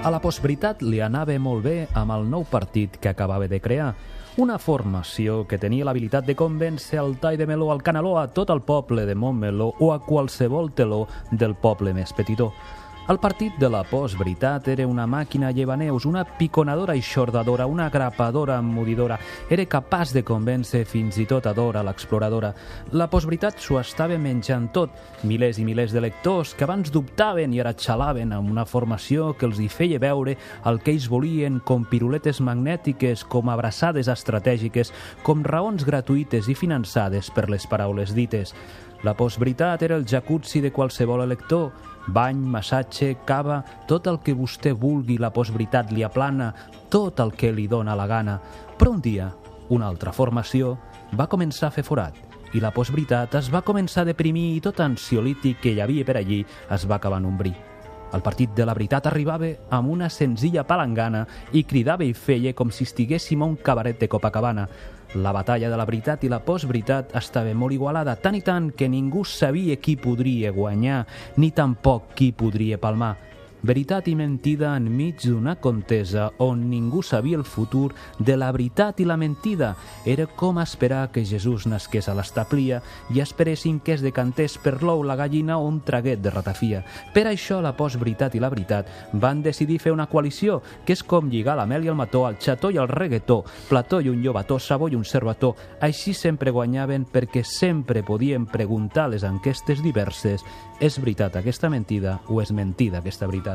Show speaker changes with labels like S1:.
S1: A la postveritat li anava molt bé amb el nou partit que acabava de crear. Una formació que tenia l'habilitat de convèncer al tall de meló al canaló a tot el poble de Montmeló o a qualsevol teló del poble més petitó. El partit de la postveritat era una màquina llevaneus, una piconadora i xordadora, una grapadora emmudidora. Era capaç de convèncer fins i tot a Dora, l'exploradora. La postveritat s'ho estava menjant tot. Milers i milers de lectors que abans dubtaven i ara xalaven amb una formació que els hi feia veure el que ells volien com piruletes magnètiques, com abraçades estratègiques, com raons gratuïtes i finançades per les paraules dites. La postveritat era el jacuzzi de qualsevol elector, bany, massatge, cava, tot el que vostè vulgui, la postveritat li aplana, tot el que li dóna la gana. Però un dia, una altra formació va començar a fer forat i la postveritat es va començar a deprimir i tot ansiolític que hi havia per allí es va acabar en un bri. El partit de la veritat arribava amb una senzilla palangana i cridava i feia com si estiguéssim a un cabaret de Copacabana. La batalla de la veritat i la postveritat estava molt igualada, tant i tant que ningú sabia qui podria guanyar, ni tampoc qui podria palmar. Veritat i mentida enmig d'una contesa on ningú sabia el futur de la veritat i la mentida. Era com esperar que Jesús nasqués a l'establia i esperessin que es decantés per l'ou la gallina o un traguet de ratafia. Per això la postveritat i la veritat van decidir fer una coalició, que és com lligar la mel i el mató, al xató i al reggaetó, plató i un llobató, sabó i un servató. Així sempre guanyaven perquè sempre podien preguntar les enquestes diverses és veritat aquesta mentida o és mentida aquesta veritat?